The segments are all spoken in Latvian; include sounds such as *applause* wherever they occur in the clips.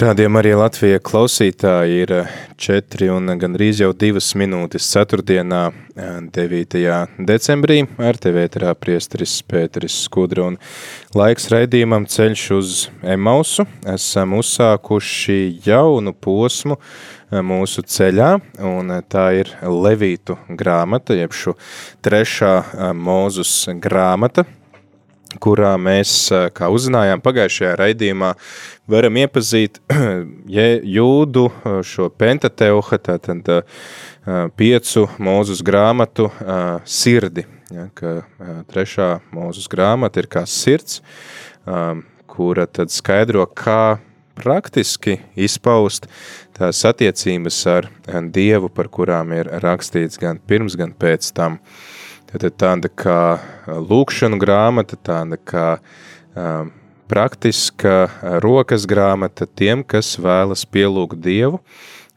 Rādījumā arī Latvija klausītāji ir 4 un gandrīz jau 2 minūtes 4. 9. decembrī. Ar tevi ēterā priesteris Pēteris Skudra un laiks raidījumam ceļš uz Emausu. Esam uzsākuši jaunu posmu mūsu ceļā, un tā ir Levītu grāmata, jeb šo trešā mūzus grāmata, kurā mēs, kā uzzinājām pagājušajā raidījumā, varam iepazīt *clears throat* jūdu šo pentateuha, tātad piecu mūzus grāmatu sirdi, ja, ka trešā mūzus grāmata ir kā sirds, kura tad skaidro, kā praktiski izpaust tās attiecības ar Dievu, par kurām ir rakstīts gan pirms, gan pēc tam. Tad tāda kā lūkšanu grāmata, tāda kā um, praktiska rokas grāmata tiem, kas vēlas pielūgt Dievu,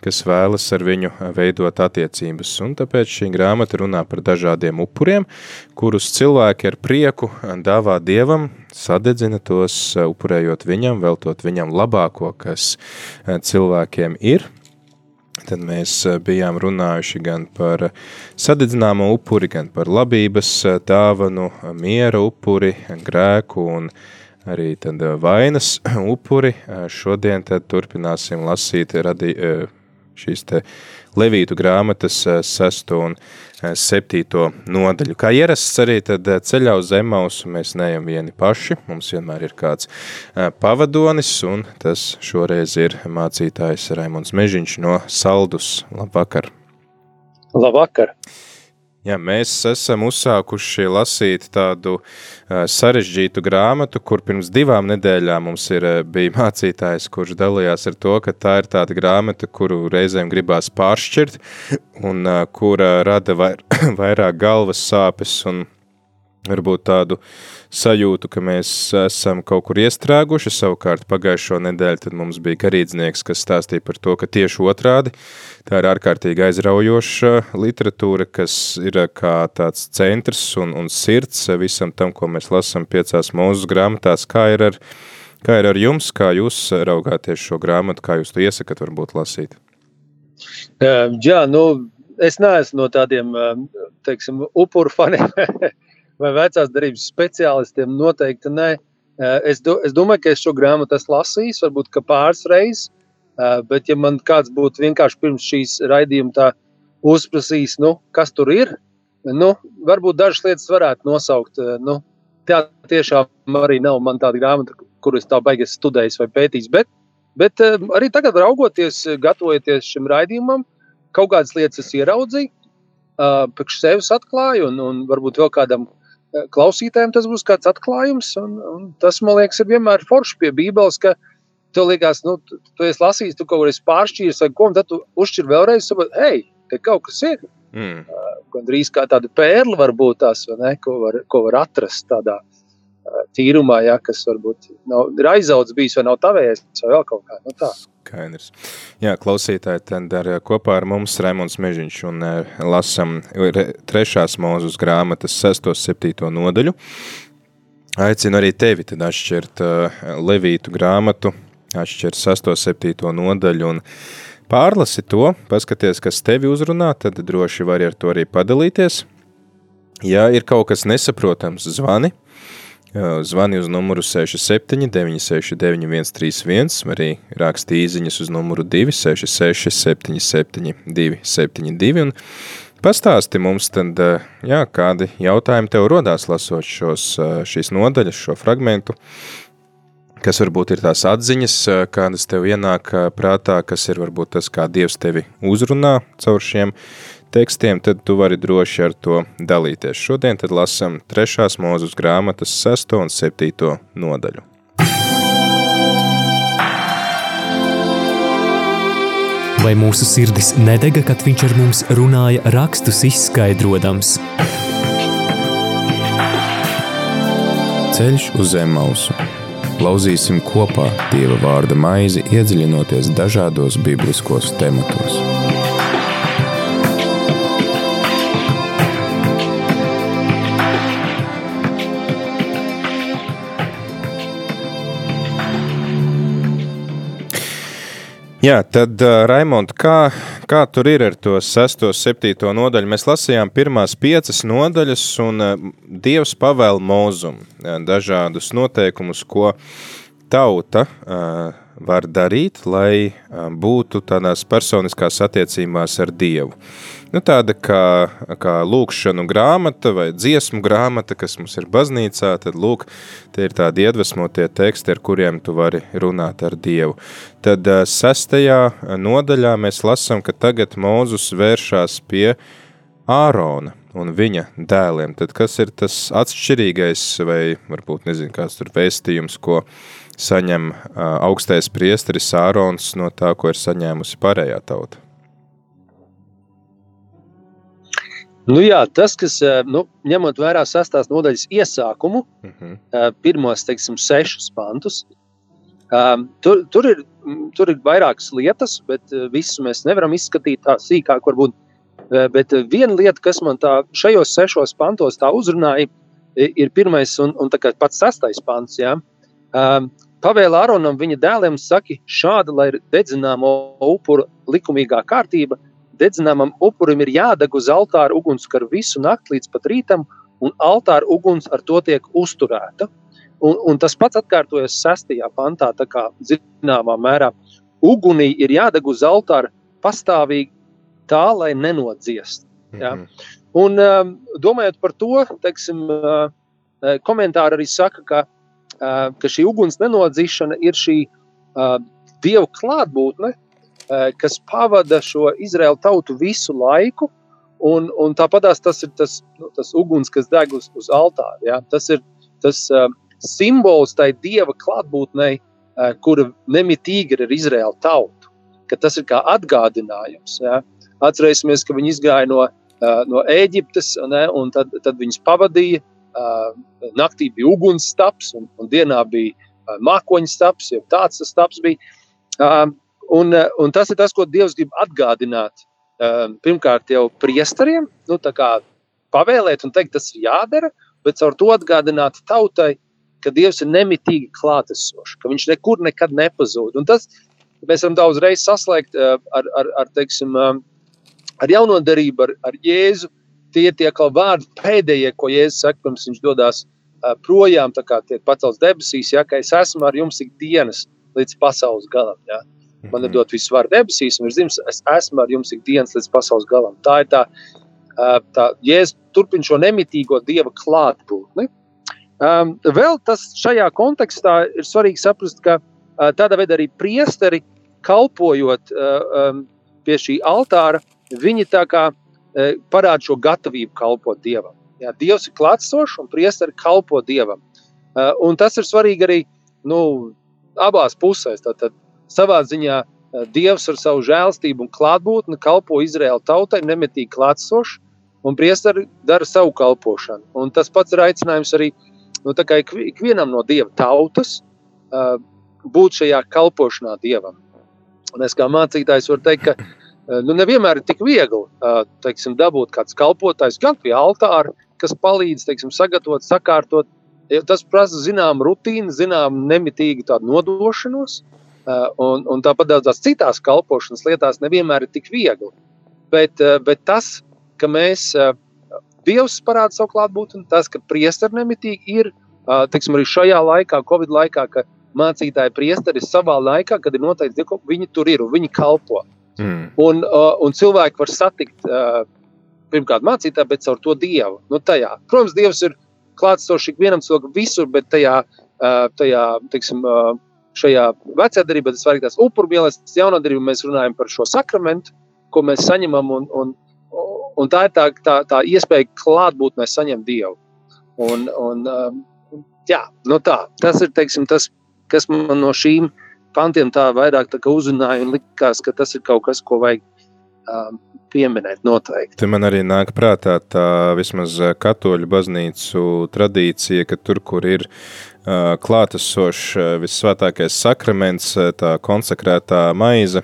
kas vēlas ar viņu veidot attiecības. Un tāpēc šī grāmata runā par dažādiem upuriem, kurus cilvēki ar prieku dāvā Dievam, sadedzina tos, upurējot viņam, veltot viņam labāko, kas cilvēkiem ir, Tad mēs bijām runājuši gan par sadedzināmo upuri, gan par labības dāvanu, miera upuri, grēku un arī tad vainas *clears throat* upuri. Šodien tad turpināsim lasīt radi, šīs te Levītu grāmatas 6. un 7. nodaļu. Kā ierasts arī tad ceļā uz Emausu mēs neejam vieni paši, mums vienmēr ir kāds pavadonis, un tas šoreiz ir mācītājs Raimons Mežiņš no Saldus. Labvakar! Labvakar! Jā, mēs esam uzsākuši lasīt tādu sarežģītu grāmatu, kur pirms divām nedēļām mums ir, bija mācītājs, kurš dalījās ar to, ka tā ir tāda grāmata, kuru reizēm gribās pāršķirt un kura rada vair, *coughs* vairāk galvas sāpes un varbūt tādu sajūtu, ka mēs esam kaut kur iestrēguši. Savukārt pagājušo nedēļu mums bija garīdznieks, kas stāstīja par to, ka tieši otrādi tā ir ārkārtīgi aizraujoša literatūra, kas ir kā tāds centrs un, un sirds visam tam, ko mēs lasam piecās mūzes grāmatās. Kā ir ar, kā ir ar jums, kā jūs raugāties šo grāmatu, kā jūs to iesakat varbūt lasīt? Jā, nu, es neesmu no tādiem, teiksim, upuru faniem *laughs* vai vecās darbības speciālistiem noteikti nē. Es, do, es domāju, ka es šo grāmatu esmu lasījis, varbūt pāris reizes, bet ja man kāds būtu vienkārši pirms šīs raidījuma uzprasījis, nu, kas tur ir, nu, varbūt dažas lietas varētu nosaukt. Nu, tā tiešām arī nav man tāda grāmata, kuru es tā baigās studējis vai pētījis. Bet, bet arī tagad, raugoties, gatavojoties šim raidījumam, kaut kādas lietas es ieraudzīju, priekš sevis atklāju, un, un varbūt vēl kādam klausītājiem tas būs kāds atklājums. Un, un tas, man liekas, ir vienmēr forši pie Bībeles, tev liekas, nu, tu, tu esi lasījis, tu kaut ko esi pāršķīris, vai ko, un tad tu uzšķir vēlreiz, saprot, hei, te kaut kas ir. Mm. Uh, Gan drīz kā tāda pērle var būt tās, ne, ko, var, ko var atrast tādā uh, tīrumā, ja, kas varbūt nav aizaudzis bijis vai nav tavējis, vai vēl kaut kā nu tā. Kainers. Jā, klausītāji, tad ar, kopā ar mums Raimons Mežiņš un lasam trešās mūzus grāmatas 6. 7. nodaļu. Aicinu arī tevi tad atšķirt uh, Levītu grāmatu, atšķirt 6. 7. nodaļu un pārlasi to, paskaties, kas tevi uzrunā, tad droši vari ar to arī padalīties. Ja ir kaut kas nesaprotams, zvani Zvani uz numuru 67 969 131, arī raksti īziņas uz numuru 266 77 272 un pastāsti mums tad, jā, kādi jautājumi tev rodās lasot šos, šīs nodaļas, šo fragmentu, kas varbūt ir tās atziņas, kādas tev ienāk prātā, kas ir varbūt tas, kā Dievs tevi uzrunā caur šiem tekstiem, tad tu vari droši ar to dalīties. Šodien tad lasam 3. mūzus grāmatas 6. un 7. nodaļu. Vai mūsu sirdis nedega, kad viņš ar mums runāja rakstus izskaidrojams? Ceļš uz zem mausu. Lauzīsim kopā Dieva vārda maizi, iedziļinoties dažādos bibliskos tematos. Jā, tad, Raimond, kā, kā tur ir ar to 6. un 7. nodaļu? Mēs lasījām pirmās piecas nodaļas, un Dievs pavēl mūzumu uh, dažādus noteikumus, ko tauta var darīt, lai būtu tādās personiskās attiecībās ar Dievu. Nu, tāda kā, kā lūkšanu grāmata vai dziesmu grāmata, kas mums ir baznīcā, tad lūk, tie ir tādi iedvesmotie teksti, ar kuriem tu vari runāt ar Dievu. Tad sestajā nodaļā mēs lasām, ka tagad Mūzus vēršās pie Ārona un viņa dēliem. Tad kas ir tas atšķirīgais vai varbūt nezinu, kāds tur vēstījums, ko saņem augstais priesteris Ārons no tā, ko ir saņēmusi pārējā tauta? Nu, jā, tas, kas nu, ņemot vērā sastāvdaļas nodaļas iesākumu, uh mhm. -huh. pirmos teiksim, sešus pantus, tur, tur, ir, tur ir vairākas lietas, bet visu mēs nevaram izskatīt tā sīkāk. Varbūt. Bet viena lieta, kas man tā šajos sešos pantos uzrunāja, ir pirmais un, un pats sastais pants. Ja? Pavēlā Aronam viņa dēliem saka, šāda lai ir dedzināmo upuru likumīgā kārtība, dedzināmam upurim ir jādeg uz altāra ugunskara visu nakti līdz pat rītam, un altāra uguns ar to tiek uzturēta. Un, un tas pats atkārtojas sestajā pantā, tā kā zināmā mērā ugunī ir jādeg uz altāra pastāvīgi tā, lai nenodziest. Ja? Mm -hmm. Un um, domājot par to, teiksim, uh, komentāri arī saka, ka, uh, ka šī uguns nenodzīšana ir šī uh, dievu klātbūtne, kas pavada šo Izraēlu tautu visu laiku. Un, un tāpat tas ir tas, nu, tas uguns, kas deg uz, uz altāra. Ja? Tas ir tas uh, simbols tai dieva klātbūtnei, uh, kura nemitīgi ir Izraēla tauta. Tas ir kā atgādinājums. Ja? Atcerēsimies, ka viņi izgāja no, uh, no Ēģiptes, ne? un tad, tad viņus pavadīja. Uh, naktī bija ugunsstaps, un, un dienā bija uh, mākoņu staps, jau tāds tas staps bija. Uh, Un, eh, un tas ir tas, ko Dievs grib atgādināt. Eh, pirmkārt, jau priesteriem, nu, pavēlēt un teikt, tas ir jādara, bet caur to atgādināt tautai, ka Dievs ir nemitīgi klātesošs, ka viņš nekur nekad nepazūd. Un tas mēs varam daudz reizes saslēgt eh, ar, ar, ar, teiksim, ar jauno darību, ar, ar Jēzu. Tie ir tie vārdi pēdējie, ko Jēzus saka, pirms viņš dodas projām, tā kā tiek pacelts debesīs, ja, ka es esmu ar jums ik dienas līdz pasaules galam. Ja. Man ir mhm. dot visu varu debesīs, un zināms, es esmu ar jums ikdienas līdz pasaules galam. Tā ir tā, tā jēzus turpina šo nemitīgo dieva klātbūtni. Um, vēl tas šajā kontekstā ir svarīgi saprast, ka uh, tādā veidā arī priesteri kalpojot uh, um, pie šī altāra, viņi tā kā uh, parāda šo gatavību kalpot dievam. Jā, Dievs ir klātsošs un priesteri kalpo dievam. Uh, un tas ir svarīgi arī nu, abās pusēs. Tātad savā ziņā eh, Dievs ar savu žēlstību un klātbūtni kalpo Izraēla tautai nemitīgi klātsoši, un priesteri dara savu kalpošanu. Un tas pats ir aicinājums arī nu, ikvienam no Dieva tautas uh, būt šajā kalpošanā Dievam. Un es kā mācītājs varu teikt, ka uh, nu, nevienmēr ir tik viegli uh, teiksim, dabūt kāds kalpotājs gan pie altāra, kas palīdz teiksim, sagatavot, sakārtot. Tas prasa zināmu rutīnu, zināmu nemitīgu nodošanos, Eh, un, un tāpat daudzās citās kalpošanas lietās nevienmēr ir tik viegli. Bet, eh, bet tas, ka mēs eh, Dievs parāda savu klātbūtni, tas, ka priesteri nemitīgi ir, teiksim, arī šajā laikā, Covid laikā, ka mācītāji priesteri savā laikā, kad ir noteikti, ka viņi tur ir un viņi kalpo. Mm. Un, un cilvēki var satikt pirmkārt mācītāju, bet caur to Dievu. Nu, tajā. Protams, Dievs ir klātsošs ikvienam cilvēkam visur, bet tajā, tajā teiksim, šajā vecajā darbā, tas svarīgākais upuru mīlestības jaunā darbā, mēs runājam par šo sakramentu, ko mēs saņemam. Un, un, un tā ir tā, tā, tā iespēja klātbūtnē saņemt Dievu. Un, un, um, jā, nu tā, tas ir teiksim, tas, kas man no šīm pantiem tā vairāk tā uzrunāja un likās, ka tas ir kaut kas, ko vajag um, pieminēt noteikti. Te man arī nāk prātā tā vismaz katoļu baznīcu tradīcija, ka tur, kur ir klātesošs vissvētākais sakraments, tā konsekrētā maize,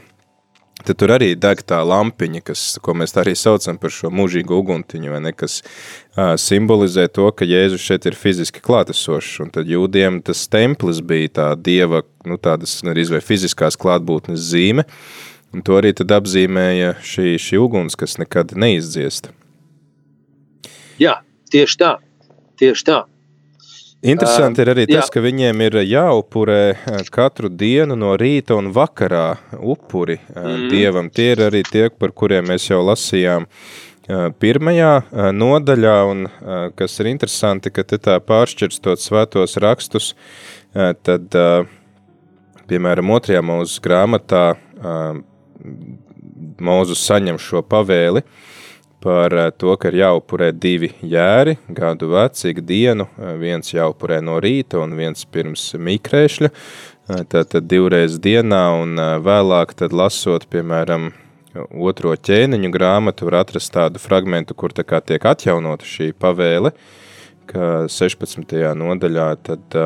Tad tur arī deg tā lampiņa, kas, ko mēs arī saucam par šo mūžīgu uguntiņu, vai ne, kas uh, simbolizē to, ka Jēzus šeit ir fiziski klātesošs, un tad jūdiem tas templis bija tā dieva, nu tādas arī vai fiziskās klātbūtnes zīme, un to arī tad apzīmēja šī, šī uguns, kas nekad neizdziest. Jā, tieši tā, tieši tā. Interesanti ir arī tas, ka viņiem ir jāupurē katru dienu no rīta un vakarā upuri mm. dievam. Tie ir arī tie, par kuriem mēs jau lasījām pirmajā nodaļā, un kas ir interesanti, ka te tā pāršķirstot svētos rakstus, tad, piemēram, otrajā mūzes grāmatā Mūzus saņem šo pavēli, par eh, to, ka ir jāupurē divi jēri gadu veci dienu, eh, viens jāupurē no rīta un viens pirms mikrēšļa, eh, tātad divreiz dienā un vēlāk tad lasot, piemēram, otro ķēniņu grāmatu var atrast tādu fragmentu, kur tā kā tiek atjaunota šī pavēle, ka 16. nodaļā tad,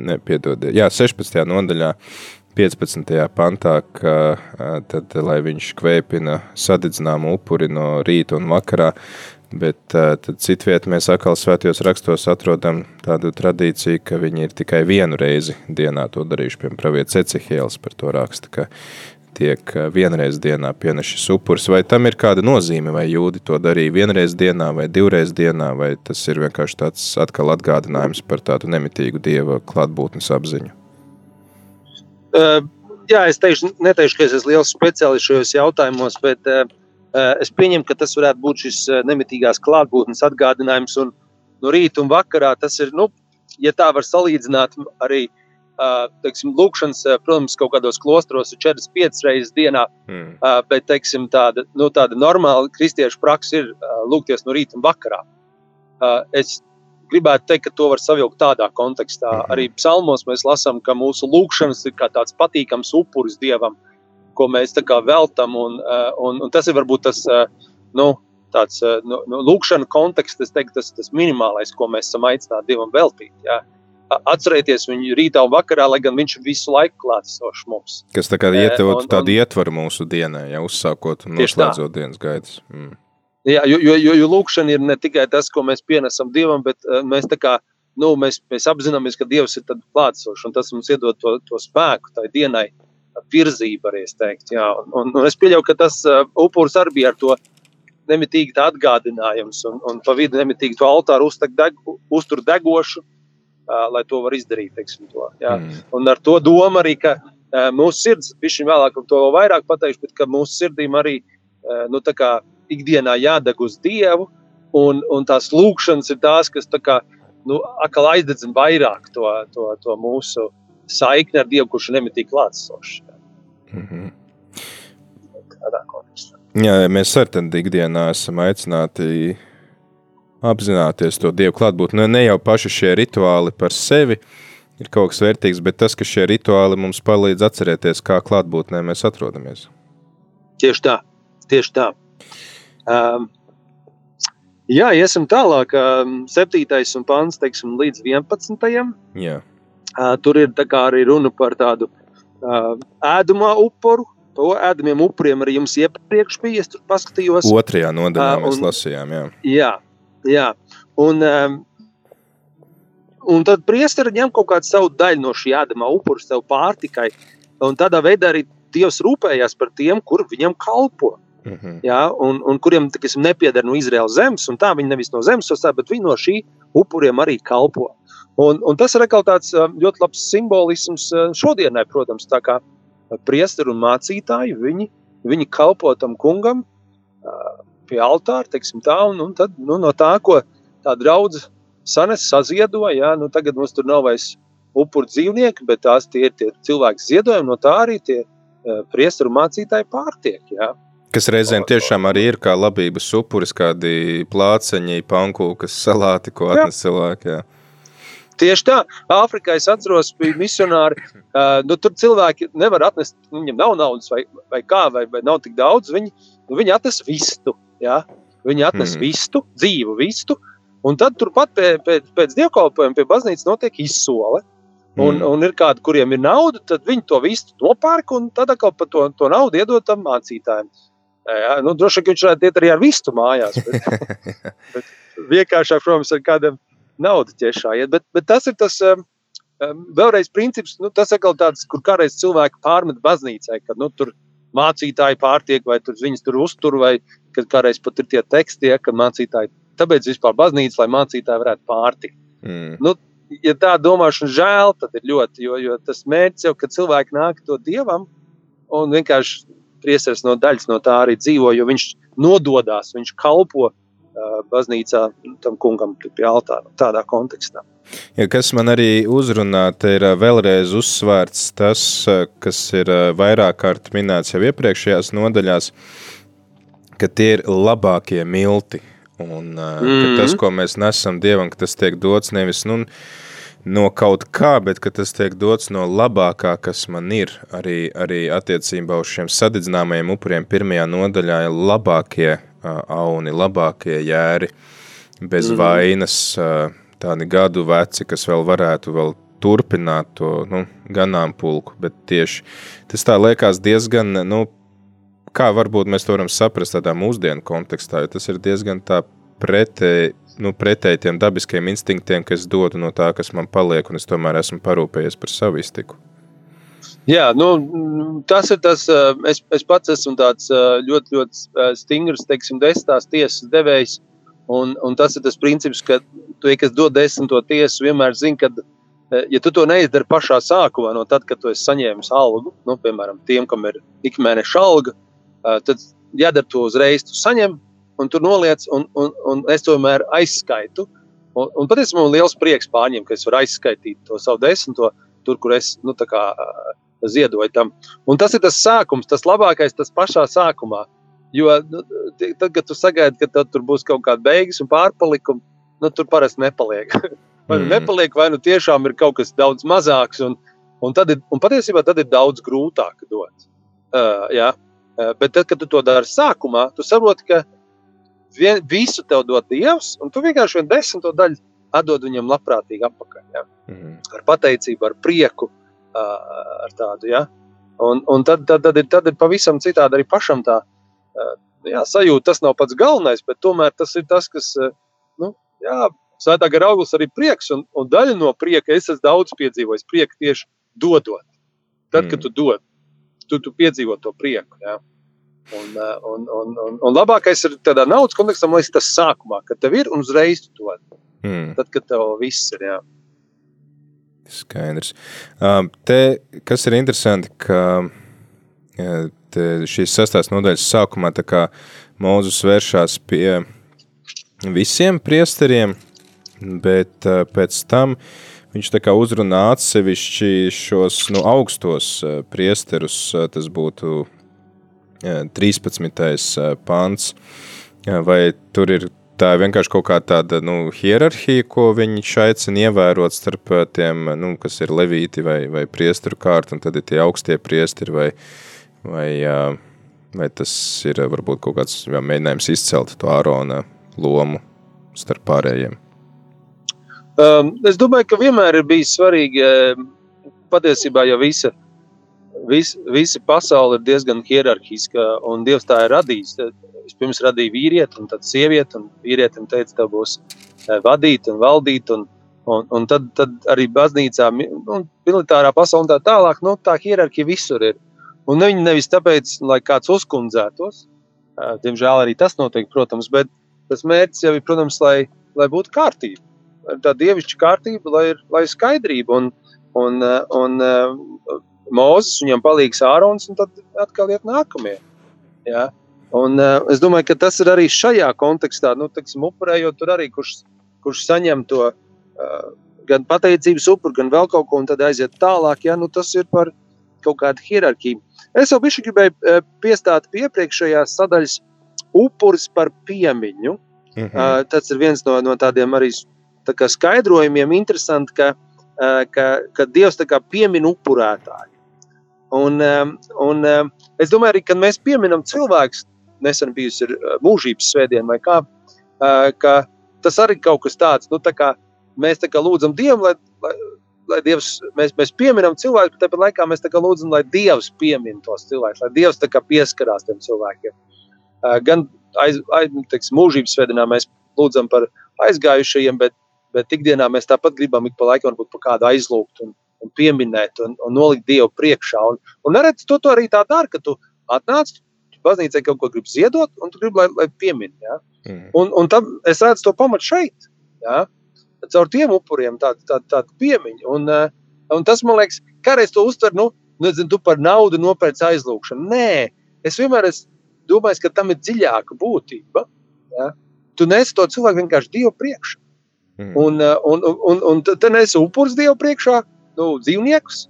nepiedodiet, jā, 16. nodaļā 15. pantā, ka tad, lai viņš kvēpina sadedzināmu upuri no rīta un vakarā, bet citviet mēs atkal svētajos rakstos atrodam tādu tradīciju, ka viņi ir tikai vienu reizi dienā to darījuši, piemēram, pravietis Ecehiels par to raksta, ka tiek vienreiz dienā pienešis upuris, vai tam ir kāda nozīme, vai jūdi to darīja vienreiz dienā vai divreiz dienā, vai tas ir vienkārši tāds atkal atgādinājums par tādu nemitīgu Dieva klātbūtnes apziņu? Jā, es teikšu, neteikšu, ka es esmu liels speciālists šajos jautājumos, bet es pieņemu, ka tas varētu būt šis nemitīgās klātbūtnes atgādinājums. Un no rīta un vakarā tas ir, nu, ja tā var salīdzināt, arī teiksim, lūkšanas, protams, kaut kādos klostros ir 4-5 reizes dienā, mm. bet teiksim, tāda, nu, tāda normāla kristiešu praksa ir lūgties no rīta un vakarā. Es gribētu teikt, ka to var savilkt tādā kontekstā. Mhm. Arī psalmos mēs lasām, ka mūsu lūkšanas ir kā tāds patīkams upuris dievam, ko mēs veltam. Un, eh, un, un tas ir varbūt tas eh, nu, tāds eh, nu, nu, lūkšana konteksts, teiktu, tas, tas minimālais, ko mēs esam aicināti dievam veltīt. Jā. Atcerieties viņu rītā un vakarā, lai gan viņš visu laiku klātesošs mums. Kas tā kā ietver tādu ietvaru mūsu dienai, ja uzsākot un noslēdzot dienas gaitas. Mm. Jā, jo, jo, jo, jo lūkšana ir ne tikai tas, ko mēs pienesam Dievam, bet uh, mēs, kā, nu, mēs, mēs apzināmies, ka Dievs ir klātsošs un tas mums iedod to, to spēku tai dienai, virzību arī es teiktu. Jā. Un, un, un es pieļauju, ka tas uh, upuris arī bija ar to nemitīgi atgādinājums un, un pa vidu nemitīgi to altāru deg, uztur degošu, uh, lai to var izdarīt. Teiksim, to, jā. mm. Un ar to domu arī, ka uh, mūsu sirds, viņš vēlāk to vēl vairāk pateikšu, bet ka mūsu sirdīm arī, uh, nu tā kā ikdienā jādeg uz Dievu, un, un tās lūkšanas ir tās, kas tā kā, nu, atkal aizdedzina vairāk to, to, to mūsu saikni ar Dievu, kurš nemitīgi klātsošs. Mm -hmm. Jā, mēs arī tādā ikdienā esam aicināti apzināties to Dievu klātbūtni. Ne, ne jau paši šie rituāli par sevi ir kaut kas vērtīgs, bet tas, ka šie rituāli mums palīdz atcerēties, kā klātbūtnē mēs atrodamies. Tieši tā, tieši tā. Um, jā, iesim tālāk. Um, septītais un pants, teiksim, līdz 11. Jā. Uh, tur ir arī runa par tādu uh, ēdamā upuru. To ēdamiem upuriem arī jums iepriekš bija. Es tur paskatījos. Otrajā nodaļā uh, mēs lasījām. Jā, jā. jā. Un, um, un tad priesteri ņem kaut kādu savu daļu no šī ēdamā upura, sev pārtikai. Un tādā veidā arī Dievs rūpējās par tiem, kur viņam kalpo. Mm -hmm. ja, un, un kuriem tiksim, nepieder no Izraēlas zemes, un tā viņi nevis no zemes sastāv, bet viņi no šī upuriem arī kalpo. Un, un tas ir tāds ļoti labs simbolisms šodienai, protams, tā kā priesteri un mācītāji, viņi, viņi kalpo tam kungam pie altāra, teiksim tā, un, un tad nu, no tā, ko tā draudz sanes saziedo, ja, nu tagad mums tur nav vairs upuru dzīvnieki, bet tās tie ir tie cilvēki ziedojumi, no tā arī tie priesteru mācītāji pārtiek, ja. Kas reizēm tiešām arī ir kā labības upuris, kādi plāceņi, pankūkas, salāti, ko atnes cilvēki. Jā. Tieši tā, Āfrikā es atceros, bija misionāri. Uh, nu, tur cilvēki nevar atnest, viņiem nav naudas vai, vai kā, vai, vai nav tik daudz. Viņi, nu, viņi atnes vistu. Ja? Viņi atnes mm. vistu, dzīvu vistu. Un tad turpat pie, pēc, pēc dievkalpojuma pie baznīcas notiek izsole. Un, mm. un ir kādi, kuriem ir nauda, tad viņi to visu nopērk un tad atkal par to, to naudu iedod tam mācītājiem. Ja, nu, droši vien viņš varētu iet arī ar vistu mājās. Bet, *laughs* bet vienkāršāk, protams, ar kādam naudu ķešā iet. Bet, bet tas ir tas um, vēlreiz princips, nu, tas ir tāds, kur kādreiz cilvēki pārmet baznīcai, kad nu, tur mācītāji pārtiek vai tur viņas tur uztur, vai kad kādreiz pat ir tie teksti, ja, kad mācītāji, tāpēc vispār baznīca, lai mācītāji varētu pārtikt. Mm. Nu, ja tā domāšana žēl, tad ir ļoti, jo, jo tas mērķis jau, kad cilvēki nāk to dievam un vienkārši priesteris no daļas no tā arī dzīvo, jo viņš nododās, viņš kalpo baznīcā tam kungam pie altāra tādā kontekstā. Ja, kas man arī uzrunā, te ir vēlreiz uzsvērts tas, kas ir vairāk kārt minēts jau iepriekšējās nodaļās, ka tie ir labākie milti. Un mm -hmm. tas, ko mēs nesam Dievam, ka tas tiek dots nevis nu, no kaut kā, bet ka tas tiek dots no labākā, kas man ir. Arī, arī attiecībā uz šiem sadedzināmajiem upuriem pirmajā nodaļā ir labākie uh, auni, labākie jēri, bez mm -hmm. vainas, uh, tādi gadu veci, kas vēl varētu vēl turpināt to nu, ganāmpulku, bet tieši tas tā liekas diezgan, nu, kā varbūt mēs to varam saprast tādā mūsdienu kontekstā, jo tas ir diezgan tā pretēji, nu, pretēji tiem dabiskiem instinktiem, kas dodu no tā, kas man paliek, un es tomēr esmu parūpējies par savu iztiku. Jā, nu, tas ir tas, es, es pats esmu tāds ļoti, ļoti stingrs, teiksim, desmitās tiesas devējs, un, un tas ir tas princips, ka tu, kas dod desmito tiesu, vienmēr zini, ka, ja tu to neizdari pašā sākumā, no tad, kad tu esi saņēmis algu, nu, piemēram, tiem, kam ir ikmēneša alga, tad jādara to uzreiz. Tu saņem, un tu noliec, un, un, un es tomēr aizskaitu. Un, un patiesībā man ir liels prieks pārņemt, ka es varu aizskaitīt to savu desmito, tur, kur es nu, kā, ziedoju tam. Un tas ir tas sākums, tas labākais, tas pašā sākumā. Jo nu, tad, kad tu sagaidi, ka tur būs kaut kāda beigas un pārpalikuma, nu, tur parasti nepaliek. *laughs* vai nu mm. nepaliek, vai nu tiešām ir kaut kas daudz mazāks. Un, un, ir, un patiesībā tad ir daudz grūtāk dot. Uh, jā. uh, bet tad, kad tu to dari sākumā, tu saproti, ka vien, visu tev dod Dievs, un tu vienkārši vienu desmito daļu atdod viņam labprātīgi atpakaļ. Jā. Mm. Ar pateicību, ar prieku, ar tādu. Jā. Un, un tad, tad, tad, ir, tad ir pavisam citādi arī pašam tā jā, sajūta. Tas nav pats galvenais, bet tomēr tas ir tas, kas. Nu, jā, svētā gara auglis arī prieks, un, un daļa no prieka es esmu daudz piedzīvojis. Prieku tieši dodot. Tad, mm. kad tu dod, tu, tu piedzīvo to prieku. Jā. Un, un, un, un, un labākais ir tādā naudas kontekstā, lai tas sākumā, kad tev ir un uzreiz tu dod. Mm. Tad, kad tev viss ir. Jā. Skaidrs. Um, te, kas ir interesanti, ka šīs sastāvs nodaļas sākumā Mūzus vēršas pie visiem priesteriem, bet uh, pēc tam viņš uzrunā atsevišķi šos nu, augstos uh, priesterus, uh, tas būtu 13. pāns, vai tur ir tā vienkārši kaut kā tāda nu, hierarhija, ko viņš aicina ievērot starp tiem, nu, kas ir levīti vai, vai priesteru kārta, un tad ir tie augstie priesteri, vai, vai, vai tas ir varbūt kaut kāds jā, mēģinājums izcelt to Ārona lomu starp pārējiem? Um, es domāju, ka vienmēr ir bijis svarīgi, patiesībā jau visa, vis, visa pasaule ir diezgan hierarhiska, un Dievs tā ir radījis. Vispirms radīja vīrieti, un tad sievieti, un vīrietim teica, ka būs uh, vadīt un valdīt, un, un, un tad, tad arī baznīcā, un militārā pasaulē un tā tālāk, nu, tā hierarhija visur ir. Un viņi nevis tāpēc, lai kāds uzkundzētos, uh, diemžēl arī tas notiek, protams, bet tas mērķis jau ir, protams, lai, lai būtu kārtība. Tā dievišķa kārtība, lai ir, lai ir skaidrība. Un, un, un, un Mozus viņam palīgs Ārons, un tad atkal iet nākamie. Ja? Un, es domāju, ka tas ir arī šajā kontekstā, nu, teiksim, upurējot tur arī, kurš, kurš saņem to uh, gan pateicības upuru, gan vēl kaut ko, un tad aiziet tālāk. Ja? Nu, tas ir par, kaut kāda hierarhija. Es jau bišķi gribēju uh, piestāt pie iepriekšējās sadaļas upuris par piemiņu. Mm -hmm. uh, tas ir viens no, no tādiem arī tā kā skaidrojumiem, interesanti, ka, uh, ka, ka Dievs piemin upurētāju. Un, um, un um, es domāju, arī, kad mēs pieminam cilvēkus, nesen bijusi mūžības svētdiena vai kā, uh, ka tas arī kaut kas tāds, nu, tā kā mēs tā kā lūdzam Dievu, lai, lai, lai Dievs, mēs, mēs pieminam cilvēku, bet tāpat laikā mēs lūdzam, lai Dievs piemin tos cilvēkus, lai Dievs pieskarās tiem cilvēkiem. Uh, gan aiz, aiz, teiks, mūžības svētdienā mēs lūdzam par aizgājušajiem, bet, bet ikdienā mēs tāpat gribam ik pa laikam par kādu aizlūgt un, un pieminēt un, un nolikt Dievu priekšā. Un, un neredz, tu to arī tā dari, ka tu atnāc, baznīcai kaut ko grib ziedot, un tu gribi, lai, lai piemin. Ja? Mm. Un, un tam es redzu to pamatu šeit. Ja? Caur tiem upuriem tādu tā, tā, tā piemiņu. Un, uh, un tas, man liekas, kādreiz to uztver, nu, nezinu, tu par naudu nopērci aizlūgšanu. Nē, es vienmēr esmu domājis, ka tam ir dziļāka būtība. Ja? Tu nes to cilvēku vienkārši Dievu priekšā. Mm. Un, uh, un, un, un, un tad nes upuris Dievu priekšā, nu, dzīvniekus,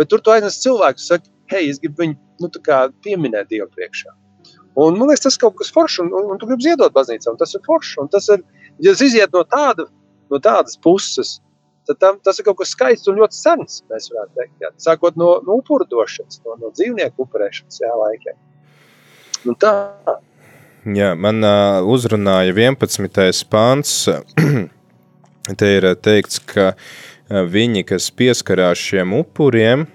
bet tur tu aiznes cilvēku, saka, hei, es gribu viņu nu, pieminēt Dievu priekšā. Un, man liekas, tas ir kaut kas foršs, un, un, un tu gribi ziedot baznīcā, un tas ir foršs. Un tas ir, ja tas iziet no, tāda, no tādas puses, tad tam, tas ir kaut kas skaists un ļoti sens, mēs varētu teikt. Jā. Sākot no, no upuru došanas, no, no dzīvnieku upurēšanas, jā, laikiem. Nu, tā. Jā, man uh, uzrunāja 11. pāns. *clears throat* Te ir teikts, ka viņi, kas pieskarās šiem upuriem,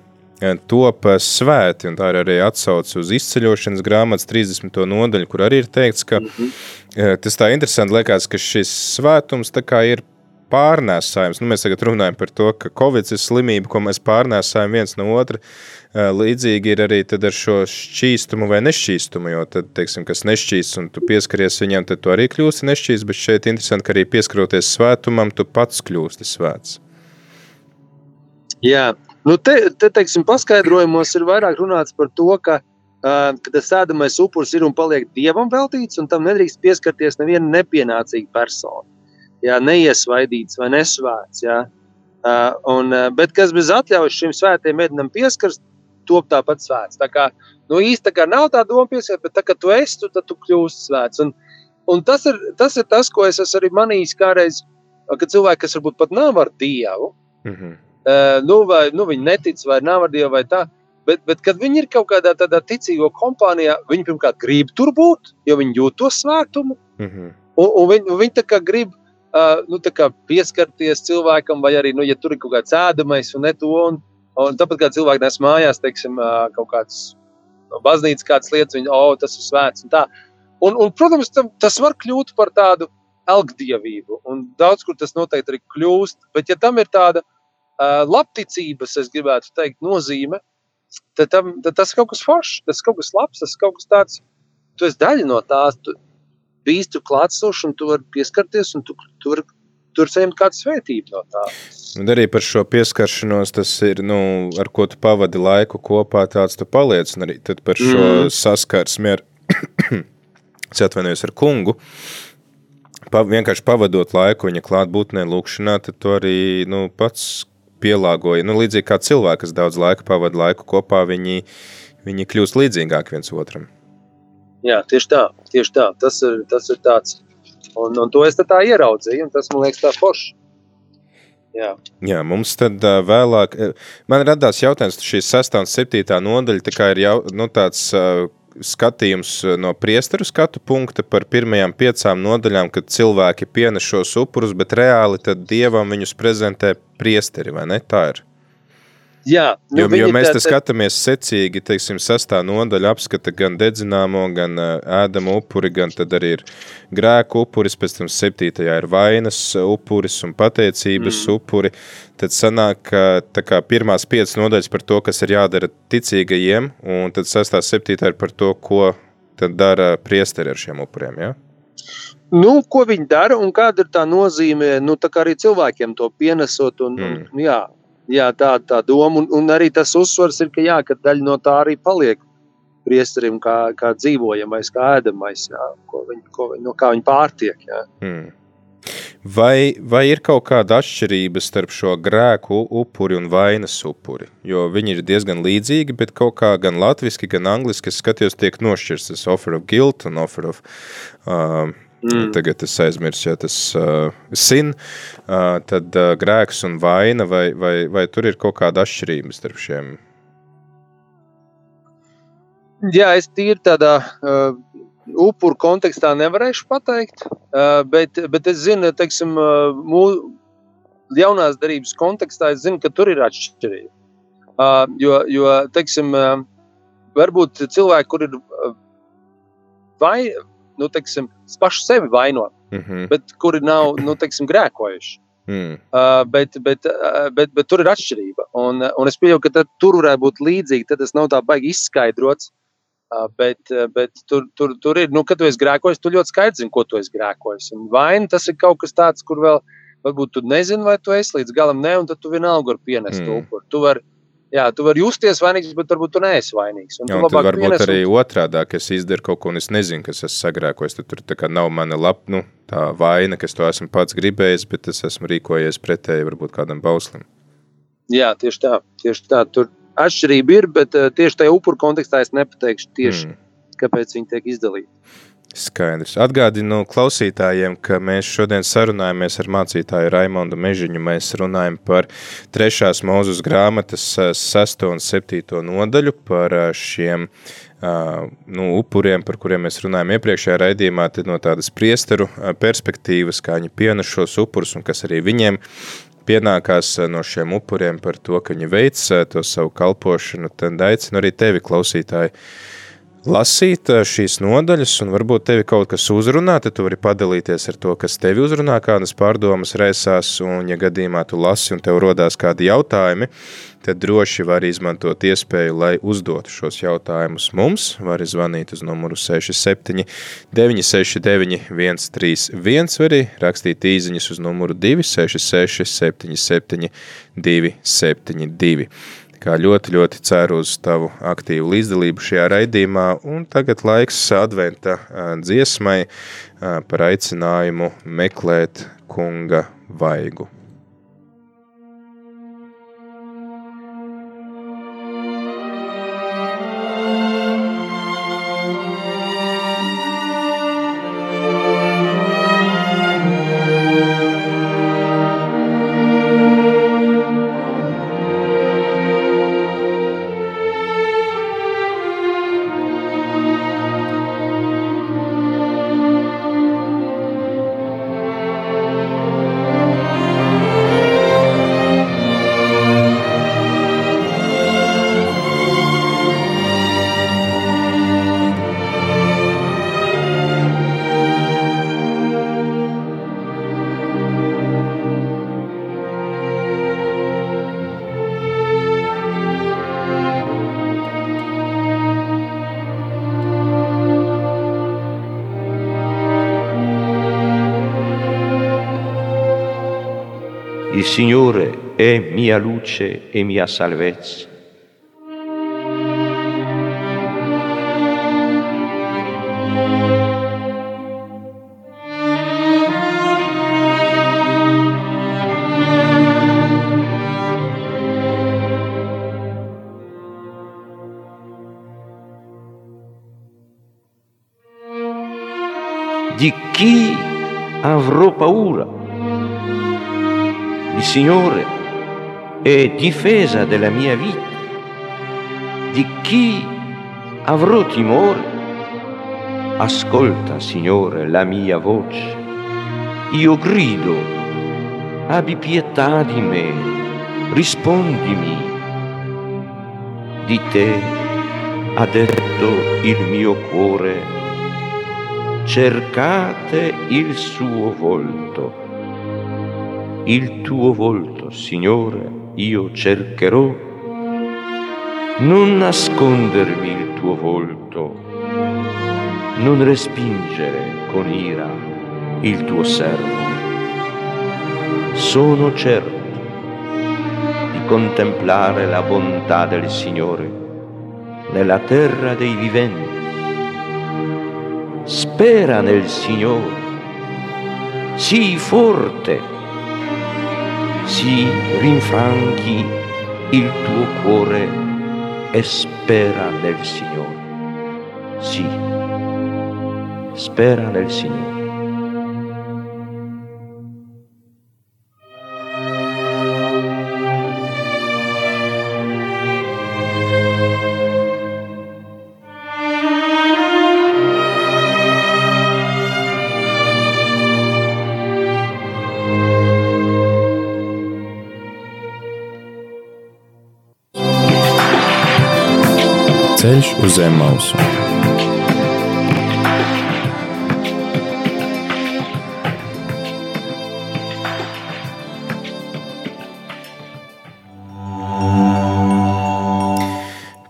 top svēti, un tā ir arī atsauce uz izceļošanas grāmatas 30. nodaļu, kur arī ir teikts, ka mm -hmm. tas tā interesanti liekas, ka šis svētums tā kā ir pārnēsājums. Nu, mēs tagad runājam par to, ka Covid ir slimība, ko mēs pārnēsājam viens no otra. Līdzīgi ir arī ar šo šķīstumu vai nešķīstumu, jo tad, teiksim, kas nešķīsts un tu pieskaries viņam, tad tu arī kļūsi nešķīsts, bet šeit interesanti, ka arī pieskaroties svētumam, tu pats kļūsti svēts. Jā, nu te, te teiksim, paskaidrojumos ir vairāk runāts par to, ka, uh, ka tas ēdamais upuris ir un paliek dievam veltīts, un tam nedrīkst pieskarties neviena nepienācīga persona. Jā, neiesvaidīts vai nesvēts. Jā. Uh, un, uh, bet kas bez atļaujas šim svētiem mēģinam pieskarties, top tāpat svēts. Tā kā, nu, īsti tā kā nav tā doma pieskarties, bet tā, kad tu esi, tu, tad tu kļūsi svēts. Un, un tas, ir, tas ir tas, ko es arī manījis kādreiz, kad cilvēki, kas varbūt pat nav ar Dievu, mm -hmm. Uh, nu, vai nu, viņi netic, vai nav ar Dievu, vai tā. Bet, bet, kad viņi ir kaut kādā tādā ticīgo kompānijā, viņi pirmkārt grib tur būt, jo viņi jūt to svētumu. Mm -hmm. un, un viņi, viņi tā kā grib uh, nu, kā pieskarties cilvēkam, vai arī, nu, ja tur ir kaut kāds ēdamais un ne to. Un, Un tāpat kā cilvēki nes mājās, teiksim, kaut kāds no baznīcas, kādas lietas, viņi, oh, tas ir svēts un tā. Un, un protams, tam, tas var kļūt par tādu elgdievību, un daudz kur tas noteikti arī kļūst, bet ja tam ir tāda uh, labticības, es gribētu teikt, nozīme, tad, tam, tad tas ir kaut kas foršs, tas ir kaut kas labs, tas ir kaut kas tāds, tu esi daļa no tās, tu biji tur klātsošs, un tu vari pieskarties, un tu, tu vari tur saņemt kādu svētību no tā. Un arī par šo pieskaršanos, tas ir, nu, ar ko tu pavadi laiku kopā, tāds tu paliec, un arī par šo mm. saskarsmi ar, *clears throat* atvainojos ar kungu, pa, vienkārši pavadot laiku viņa klātbūtnē lūkšanā, tad tu arī, nu, pats pielāgoji, nu, līdzīgi kā cilvēki, kas daudz laika pavada laiku kopā, viņi, viņi kļūst līdzīgāk viens otram. Jā, tieši tā, tieši tā. Tas ir, tas ir tāds, un, un to es tā ieraudzīju, un tas man liekas tā forši. Jā. Jā, mums tad uh, vēlāk, man radās jautājums, šīs 6. un 7. nodaļa, tā kā ir jau, nu, tāds uh, skatījums no priesteru skatu punkta par pirmajām piecām nodaļām, kad cilvēki pienes šos upurus, bet reāli tad dievam viņus prezentē priesteri, vai ne? Tā ir. Jā, nu, jo, jo mēs tā, tā... skatāmies secīgi, teiksim, sastā nodaļa apskata gan dedzināmo, gan ēdamu upuri, gan tad arī ir grēku upuris, pēc tam septītajā ir vainas upuris un pateicības mm. upuri. Tad sanāk, ka kā, pirmās piecas nodaļas par to, kas ir jādara ticīgajiem, un tad sastā septītā ir par to, ko tad dara priesteri ar šiem upuriem, ja? Nu, ko viņi dara un kāda ir tā nozīme, nu, tā kā arī cilvēkiem to pienesot un, mm. un jā, jā, tā, tā doma. Un, un arī tas uzsvars ir, ka, jā, ka daļa no tā arī paliek priesterim, kā, kā dzīvojamais, kā ēdamais, jā, ko viņi, ko viņi, no kā viņi pārtiek. Jā. Hmm. Vai, vai ir kaut kāda atšķirība starp šo grēku upuri un vainas upuri? Jo viņi ir diezgan līdzīgi, bet kaut kā gan latviski, gan angliski, es skatījos, tiek nošķirs tas offer of guilt un offer of, uh, mm. tagad es aizmirsu, ja tas uh, sin, uh, tad uh, grēks un vaina, vai, vai, vai tur ir kaut kāda atšķirība starp šiem? Jā, es tīri tādā uh, upuru kontekstā nevarēšu pateikt, bet, bet es zinu, ka mūsu jaunās darbības kontekstā es zinu, ka tur ir atšķirība. Jo, jo teiksim, varbūt cilvēki, kur ir vai, nu, teiksim, paši sevi vaino, mm -hmm. bet kuri nav nu, teiksim, grēkojuši. Mm. Uh, bet, bet, uh, bet, bet tur ir atšķirība. Un, un es pieņemu, ka tur varētu būt līdzīgi. Tad tas nav tā baigi izskaidrots. Uh, Bet, bet tur, tur, tur ir, nu, kad tu esi grēkojis, tu ļoti skaidri zini, ko tu esi grēkojis. Un vaina tas ir kaut kas tāds, kur vēl varbūt tu nezini, vai tu esi līdz galam ne, un tad tu vienalga vari pienest mm. upuri. Tu vari Jā, tu vari justies vainīgs, bet varbūt tu neesi vainīgs. Un jā, un tad varbūt arī un... otrādi, ka es izdaru kaut ko, un es nezinu, kas esmu sagrēkojis. Tad tur nav mana lapa, nu, tā vaina, kas to esmu pats gribējis, bet es esmu rīkojies pretēji varbūt kādam bauslim. Jā, tieši tā. Tieši tā. Tur, atšķirība ir, bet uh, tieši tajā upuru kontekstā es nepateikšu tieši, mm. kāpēc viņi tiek izdalīti. Skaidrs. Atgādinu klausītājiem, ka mēs šodien sarunājamies ar mācītāju Raimondu Mežiņu. Mēs runājam par trešās mūzus grāmatas 6 un 7 nodaļu, par eh, šiem uh, nu, upuriem, par kuriem mēs runājam iepriekšējā raidījumā, no tādas priesteru perspektīvas, kā viņi pienes šos upurus un kas arī viņiem pienākās eh, no šiem upuriem par to, ka viņi veic eh, to savu kalpošanu, tad aicinu arī tevi, klausītāji, lasīt eh, šīs nodaļas, un varbūt tevi kaut kas uzrunā, tad tu vari padalīties ar to, kas tevi uzrunā, kādas pārdomas reisās, un ja gadījumā tu lasi un tev rodās kādi jautājumi, tad droši var izmantot iespēju, lai uzdotu šos jautājumus mums. Var zvanīt uz numuru 67 969 131 vai arī rakstīt īziņas uz numuru 266 77 272 kā ļoti, ļoti ceru uz tavu aktīvu līdzdalību šajā raidījumā, un tagad laiks adventa dziesmai par aicinājumu meklēt kunga vaigu. Il Signore è mia luce e mia salvezza. Di chi avrò paura? Il Signore è difesa della mia vita. Di chi avrò timore? Ascolta, Signore, la mia voce. Io grido, abbi pietà di me, rispondimi. Di te ha detto il mio cuore, cercate il suo volto il tuo volto, Signore, io cercherò. Non nascondermi il tuo volto, non respingere con ira il tuo servo. Sono certo di contemplare la bontà del Signore nella terra dei viventi. Spera nel Signore sii forte, si rinfranchi il tuo cuore e spera nel Signore. Sì, spera nel Signore. Uz zem mausu.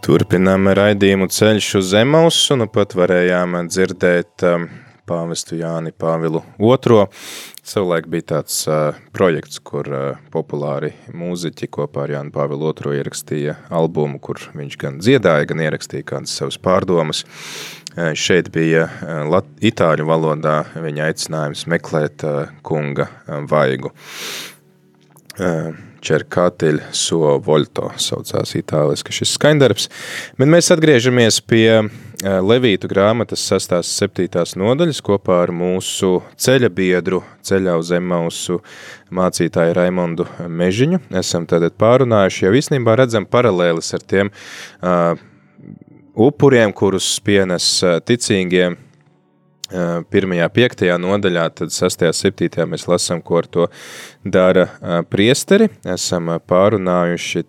Turpinām raidījumu ceļš uz Zemausu, nu pat varējām dzirdēt um, pāvestu Jāni Pāvilu II. Savulaik bija tāds uh, projekts, kur uh, populāri mūziķi kopā ar Jānu Pāvilu II ierakstīja albumu, kur viņš gan dziedāja, gan ierakstīja kādas savas pārdomas. Uh, šeit bija uh, lat itāļu valodā viņa aicinājums meklēt uh, kunga uh, vaigu. Uh, Čerkātiļ so volto saucās itāliski šis skaņdarbs. Bet mēs atgriežamies pie Levītu grāmatas 6. 7. nodaļas kopā ar mūsu ceļa biedru, ceļā uz Emausu mācītāju Raimondu Mežiņu. Esam tātad pārunājuši, jau īstenībā redzam paralēlis ar tiem uh, upuriem, kurus pienes ticīgie pirmajā, piektajā nodaļā, tad sastajā, septītajā mēs lasām, ko ar to dara priesteri. Esam pārunājuši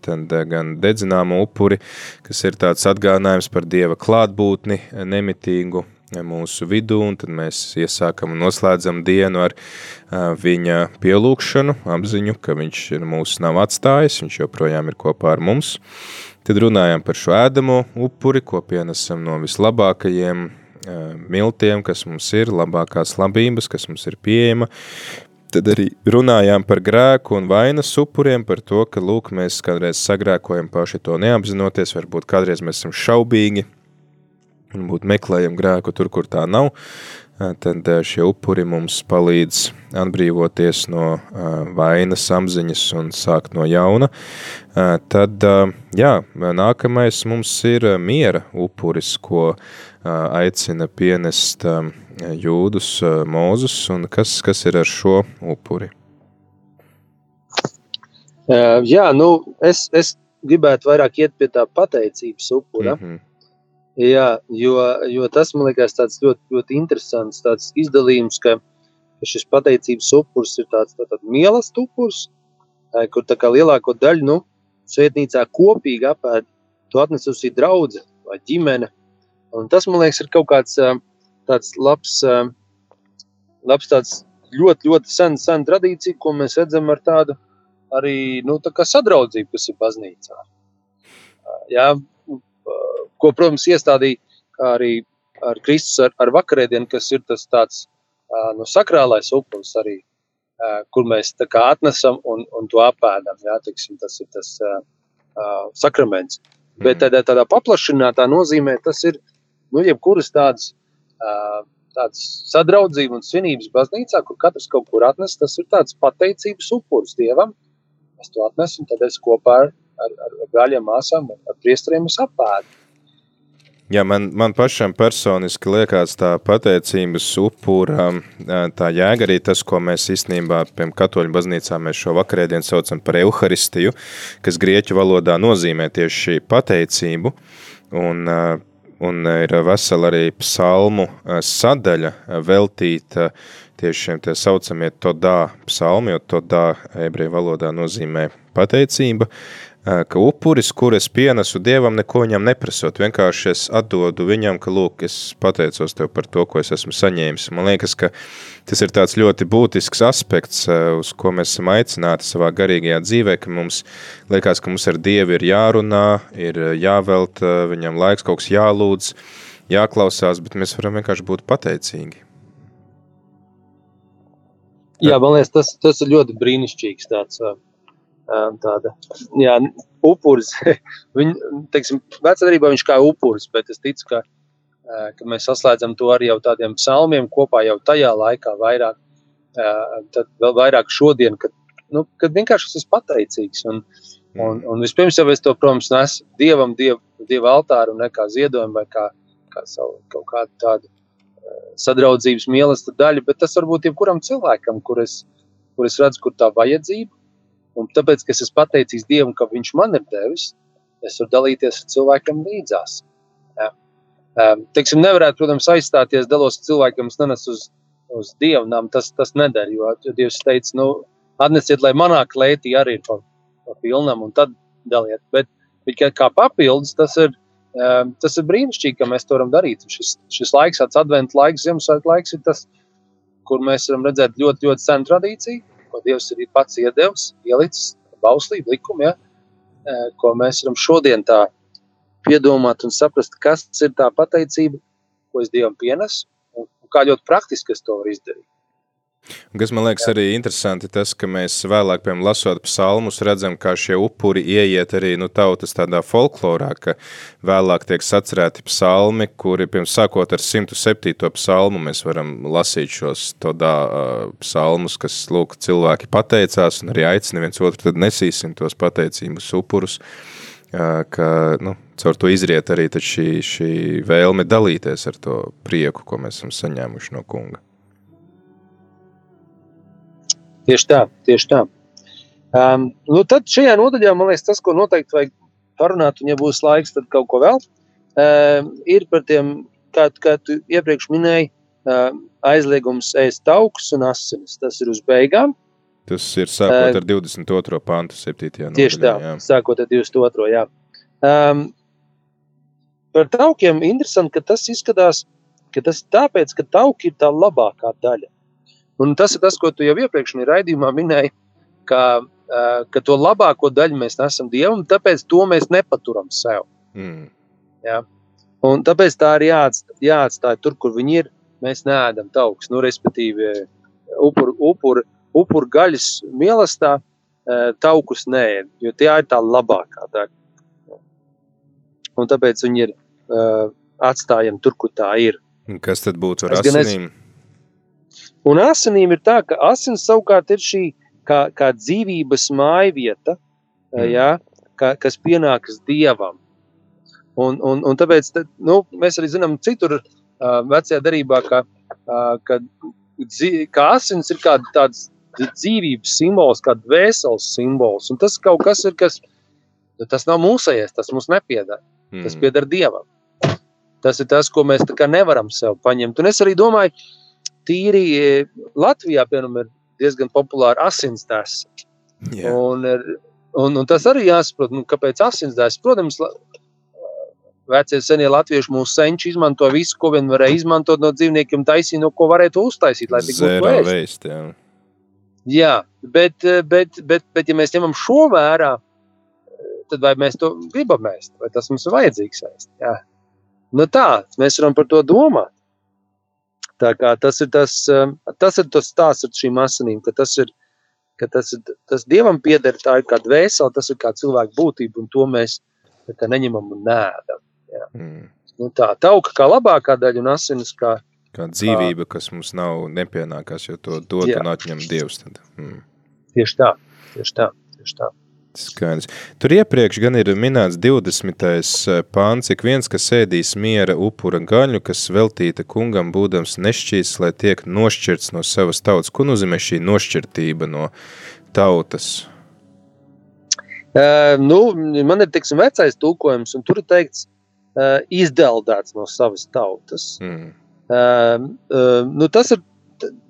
gan dedzināmu upuri, kas ir tāds atgādinājums par Dieva klātbūtni nemitīgu mūsu vidū, un tad mēs iesākam un noslēdzam dienu ar viņa pielūkšanu, apziņu, ka viņš ir mūs nav atstājis, viņš joprojām ir kopā ar mums. Tad runājam par šo ēdamo upuri, ko pienesam no vislabākajiem miltiem, kas mums ir, labākās labības, kas mums ir pieejama. Tad arī runājām par grēku un vainas upuriem, par to, ka, lūk, mēs kādreiz sagrēkojam paši to neapzinoties, varbūt kādreiz mēs esam šaubīgi, un būt meklējam grēku tur, kur tā nav, tad šie upuri mums palīdz atbrīvoties no vainas apziņas un sākt no jauna. Tad, jā, nākamais mums ir miera upuris, ko aicina pienest jūdus mūzus, un kas, kas ir ar šo upuri? Jā, nu, es, es gribētu vairāk iet pie tā pateicības upura. Mm -hmm. Jā, jo, jo tas man liekas tāds ļoti, ļoti interesants tāds izdalījums, ka, šis pateicības upurs ir tāds, tāds mielas upurs, kur tā kā lielāko daļu, nu, svētnīcā kopīgi apēd, to atnesusi draudze vai ģimene, Un tas, man liekas, ir kaut kāds tāds labs, labs tāds ļoti, ļoti sen, sen tradīcija, ko mēs redzam ar tādu arī nu, tā sadraudzību, kas ir baznīcā. Jā, ko, protams, iestādīja arī ar Kristus ar, ar vakarēdienu, kas ir tas tāds nu, sakrālais upuris arī, kur mēs tā kā atnesam un, un to apēdam. Jā, tiksim, tas ir tas sakraments. Bet mhm. tādā, tādā paplašinātā nozīmē tas ir nu, jebkuras tādas, tādas sadraudzība un svinības baznīcā, kur katrs kaut kur atnes, tas ir tāds pateicības upuris Dievam. Es to atnesu, un tad es kopā ar, ar, ar brāļiem, māsām, ar priesteriem es apēdu. Jā, man, man pašam personiski liekas tā pateicības upura, tā jēga arī tas, ko mēs īstenībā, piemēram, katoļu baznīcā mēs šo vakarēdienu saucam par euharistiju, kas grieķu valodā nozīmē tieši pateicību, un un ir vesela arī psalmu sadaļa veltīta tieši šiem tie saucamie todā psalmi, jo todā ebreju valodā nozīmē pateicība, ka upuris, kur es pienesu Dievam, neko viņam neprasot, vienkārši es atdodu viņam, ka, lūk, es pateicos tev par to, ko es esmu saņēmis. Man liekas, ka tas ir tāds ļoti būtisks aspekts, eh, uz ko mēs esam aicināti savā garīgajā dzīvē, ka mums liekas, ka mums ar Dievu ir jārunā, ir jāvelt viņam laiks, kaut kas jālūdz, jāklausās, bet mēs varam vienkārši būt pateicīgi. Jā, man liekas, tas, tas ir ļoti brīnišķīgs tāds, tāda, jā, upuris. *laughs* Viņu, teiksim, vecdarībā viņš kā upuris, bet es ticu, ka ka mēs saslēdzam to ar jau tādiem psalmiem kopā jau tajā laikā vairāk. tad vēl vairāk šodien, kad, nu, kad vienkārši es esmu pateicīgs. Un, un, un vispirms jau es to, protams, nesu dievam, dievu, dievu altāru, ne kā ziedojumu vai kā, kā savu kaut kādu tādu sadraudzības mīlestības daļu, bet tas var būt jebkuram cilvēkam, kur es, kur es redzu, kur tā vajadzība. Un tāpēc, ka es esmu pateicīgs Dievam, ka Viņš man ir devis, es varu dalīties ar cilvēkiem līdzās. Ja. Um, teiksim, nevarētu, protams, aizstāties dalos cilvēkiem, kas nenes uz, uz dievnām. Tas, tas nedara, jo, jo Dievs teica, nu, atnesiet, lai manā klētī arī ir pa, pa pilnam, un tad daliet. Bet, bet kā, papildus, tas ir, um, tas ir brīnišķīgi, ka mēs to varam darīt. Šis, šis laiks, tāds adventu laiks, Ziemassvētku laiks, ir tas, kur mēs varam redzēt ļoti, ļoti senu tradīciju, ko Dievs ir pats iedevis, ielicis bauslību likumu, ja, ko mēs varam šodien tā piedomāt un saprast, kas ir tā pateicība, ko es Dievam pienesu, un kā ļoti praktiski es to varu izdarīt. Kas man liekas arī interesanti, tas, ka mēs vēlāk, piemēram, lasot psalmus, redzam, kā šie upuri ieiet arī nu, tautas tādā folklorā, ka vēlāk tiek sacerēti psalmi, kuri, piemēram, sākot ar 107. psalmu, mēs varam lasīt šos tādā uh, psalmus, kas, lūk, cilvēki pateicās un arī aicina viens otru, tad nesīsim tos pateicības upurus, uh, ka, nu, caur to izriet arī šī, šī vēlme dalīties ar to prieku, ko mēs esam saņēmuši no kunga. Tieši tā, tieši tā. Um, nu tad šajā nodaļā man liekas, tas, ko noteikti vajag parunāt, un ja būs laiks, tad kaut ko vēl, um, ir par tiem, kā, kā tu iepriekš minēji, um, aizliegums ēst taukus un asinis. Tas ir uz beigām. Tas ir sākot ar 22. pantu 7. nodaļā. Tieši tā, jā. sākot ar 22. jā. Um, par taukiem interesanti, ka tas izskatās, ka tas tāpēc, ka tauki ir tā labākā daļa. Un tas ir tas, ko tu jau iepriekšējā raidījumā minēji, ka, uh, ka to labāko daļu mēs nesam dievam, tāpēc to mēs nepaturam sev. Mm. Ja? Un tāpēc tā ir jāatstāj, jāatstāj tur, kur viņi ir. Mēs neēdam taukus, nu, respektīvi, upur, upur, upur gaļas mīlestībā uh, taukus nē, jo tie ir tā labākā daļa. Un tāpēc viņi ir atstājami tur, kur tā ir. Kas tad būtu ar asinīm? Es, Un asinīm ir tā, ka asins savukārt ir šī kā, kā dzīvības mājvieta, mm. ja, kā, kas pienākas dievam. Un, un, un tāpēc tad, nu, mēs arī zinām, citur uh, vecajā darbā, ka, uh, ka, ka asins ir kā tāds dzīvības simbols, kā dvēseles simbols. Un tas kaut kas ir, kas tas nav mūsējais, tas mums nepiedara. Mm. Tas pieder dievam. Tas ir tas, ko mēs nevaram sev paņemt. Un es arī domāju, ka tīri Latvijā, piemēram, ir diezgan populāra asinsdēs. Yeah. Un, un, un tas arī jāsaprot, nu, kāpēc asinsdēs. Protams, vecie senie latvieši mūsu senči izmanto visu, ko vien varēja izmantot no dzīvniekiem, taisīt, no ko varētu uztaisīt, lai tik būtu vēst. Jā. jā, bet, bet, bet, bet, ja mēs ņemam šo vērā, tad vai mēs to gribam ēst, vai tas mums ir vajadzīgs ēst? Jā. Nu tā, mēs varam par to domāt. Tas ir tas, um, tas ir tas stāsts ar šīm asinīm, ka tas ir, ka tas, ir, tas dievam pieder, tā ir kā dvēsele, tas ir kā cilvēka būtība, un to mēs neņemam un nēdam. Jā. Mm. Nu tā, tauka kā labākā daļa un asinis kā, kā dzīvība, kā, kas mums nav nepienākās, jo to dod jā. un atņem Dievs. Tad. Mm. Tieši tā, tieši tā, tieši tā. Skaidrs. Tur iepriekš gan ir minēts 20. Eh, pāns, ik viens, kas ēdīs miera upura gaļu, kas veltīta kungam būdams nešķīsts, lai tiek nošķirts no savas tautas. Ko nozīmē šī nošķirtība no tautas? Uh, nu, man ir tiksim, vecais tulkojums, un tur ir teikts, uh, izdeldēts no savas tautas. Mm. Uh, uh, nu, tas ir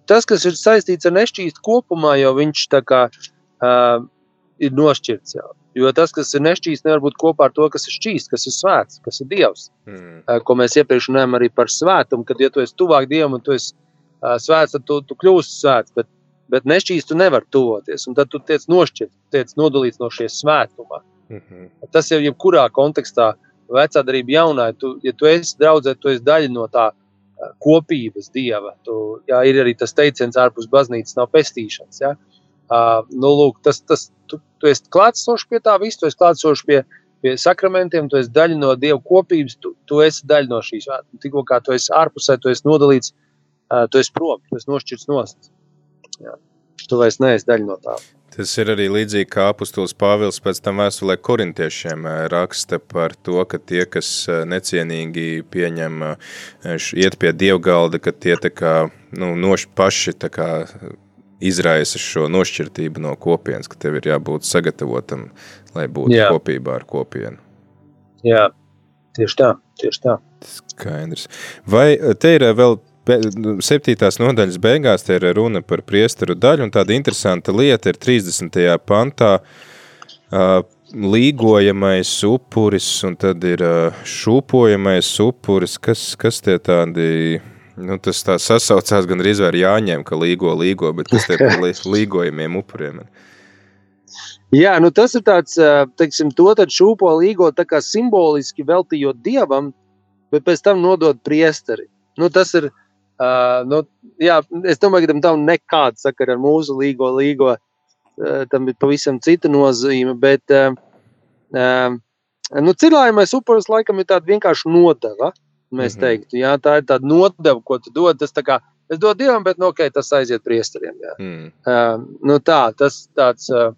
tas, kas ir saistīts ar nešķīstu kopumā, jo viņš tā kā uh, ir nošķirts. Jau. Jo tas, kas ir nešķīsts, nevar būt kopā ar to, kas ir šķīsts, kas ir svēts, kas ir Dievs. Mm. Ko mēs iepriekš runājām arī par svētumu, kad, ja tu esi tuvāk Dievam un tu esi uh, svēts, tad tu, tu kļūsi svēts. Bet, bet nešķīsts tu nevari tuvoties. Un tad tu tiec nošķirts, tiec nodalīts no šīs svētumā. Mm -hmm. Tas jau jebkurā kontekstā, vecā darbība, jaunā, tu, ja tu esi draudzē, tu esi daļa no tā kopības dieva. Tu, jā, ir arī tas teiciens, ārpus baznīcas nav pestīšanas. Jā. Uh, nu, lūk, tas, tas, tu, tu esi klātsošs pie tā visa, tu esi klātsošs pie, pie sakramentiem, tu esi daļa no Dieva kopības, tu, tu esi daļa no šīs. Tikko kā tu esi ārpusē, tu esi nodalīts, uh, tu esi prom, tu esi nošķirts nost. Jā. Tu vairs neesi daļa no tā. Tas ir arī līdzīgi kā apustulis Pāvils pēc tam vēstulē korintiešiem raksta par to, ka tie, kas necienīgi pieņem, iet pie dievgalda, ka tie tā kā, nu, noš, paši tā kā izraisa šo nošķirtību no kopienas, ka tev ir jābūt sagatavotam, lai būtu Jā. kopībā ar kopienu. Jā, tieši tā, tieši tā. Skaidrs. Vai te ir vēl Nu, septītās nodaļas beigās te ir runa par priesteru daļu, un tāda interesanta lieta ir 30. pantā uh, līgojamais upuris, un tad ir uh, šūpojamais upuris, kas, kas tie tādi, nu tas tā sasaucās gan arī ar Jāņiem, ka līgo, līgo, bet kas tie par *laughs* līgojamiem upuriem? Jā, nu tas ir tāds, teiksim, to tad šūpo līgo tā kā simboliski veltījot Dievam, bet pēc tam nodot priesteri. Nu tas ir, uh, Uh, nu, jā, es domāju, ka tam nav nekāda sakara ar mūsu līgo. līgo. Uh, tam ir pavisam cita nozīme. Bet uh, uh, nu, cilājumais upuris laikam ir tāda vienkārši nodeva. Mēs mm -hmm. teiktu, jā, tā ir tāda nodeva, ko tu dod. Tas tā kā es dodu dievam, bet nu, okay, tas aiziet priesteriem. Jā. Mm. Uh, nu, tā, tas tāds, uh,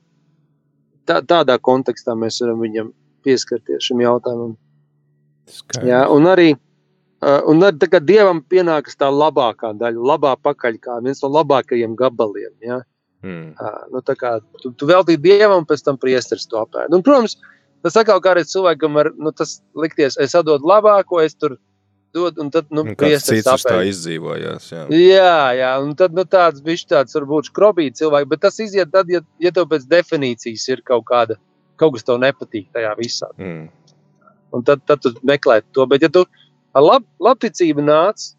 tā, tādā kontekstā mēs varam viņam pieskarties šim jautājumam. Skaidrs. Jā, un arī Uh, un tad, kad dievam pienākas tā labākā daļa, labā pakaļ, kā viens no labākajiem gabaliem. Ja? Mm. Uh, nu, kā, tu, tu veltīji dievam, pēc tam priesteris to apēd. Un, protams, tas atkal kādreiz cilvēkam var nu, likties, es atdodu labāko, es tur dodu, un tad, nu, un priesteris apēd. tā izdzīvojās. Jā, jā, jā un tad, nu, tāds viņš tāds varbūt skrobīt cilvēki, bet tas iziet tad, ja, ja tev pēc definīcijas ir kaut kāda, kaut kas tev nepatīk tajā visā. Mm. Un tad, tad tu meklē to, bet ja tu, lab, labticība nāca,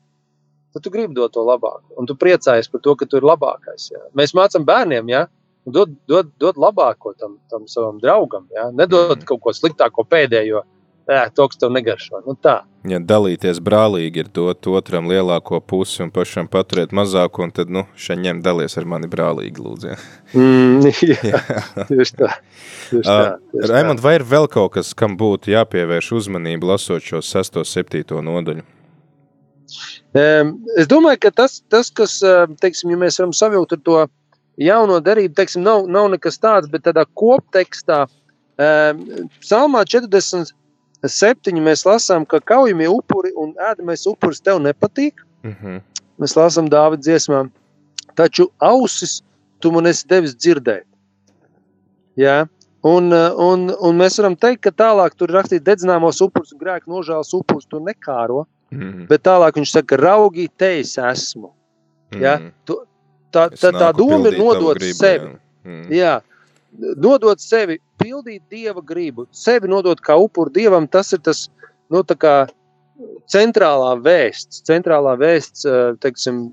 tad tu gribi dot to labāko. Un tu priecājies par to, ka tu ir labākais. Jā. Mēs mācām bērniem, ja dod, dod, dod labāko tam, tam savam draugam. Jā. Nedod mm. kaut ko sliktāko pēdējo. Jā, to, kas tev negaršo. Nu, tā. Ja dalīties brālīgi ir dot otram lielāko pusi un pašam paturēt mazāko, un tad, nu, šeit ņem dalies ar mani brālīgi, lūdzu. Ja. Mm, *laughs* *laughs* jā, tieši tā. Tieši tā uh, Raimond, vai ir vēl kaut kas, kam būtu jāpievērš uzmanību lasot šo 6. 7. nodaļu? Es domāju, ka tas, tas kas, teiksim, ja mēs varam savilkt ar to jauno darību, teiksim, nav, nav nekas tāds, bet tādā koptekstā, Psalmā 40 septiņi mēs lasām, ka kaujamie upuri un ēdamais upuris tev nepatīk. Mm -hmm. Mēs lasām Dāvidas dziesmām, taču ausis tu man esi devis dzirdēt. Jā. Un, un, un mēs varam teikt, ka tālāk tur rakstīt dedzināmos upurus grēku nožēlas upurus tu nekāro, mm -hmm. bet tālāk viņš saka, raugi, te es esmu. Mm -hmm. Jā, tu, tā, tā, tā doma ir nodot gribu, sevi. Jā. Mm. jā, nodot sevi pildīt dieva gribu, sevi nodot kā upuru dievam, tas ir tas nu, centrālā vēsts, centrālā vēsts, teiksim,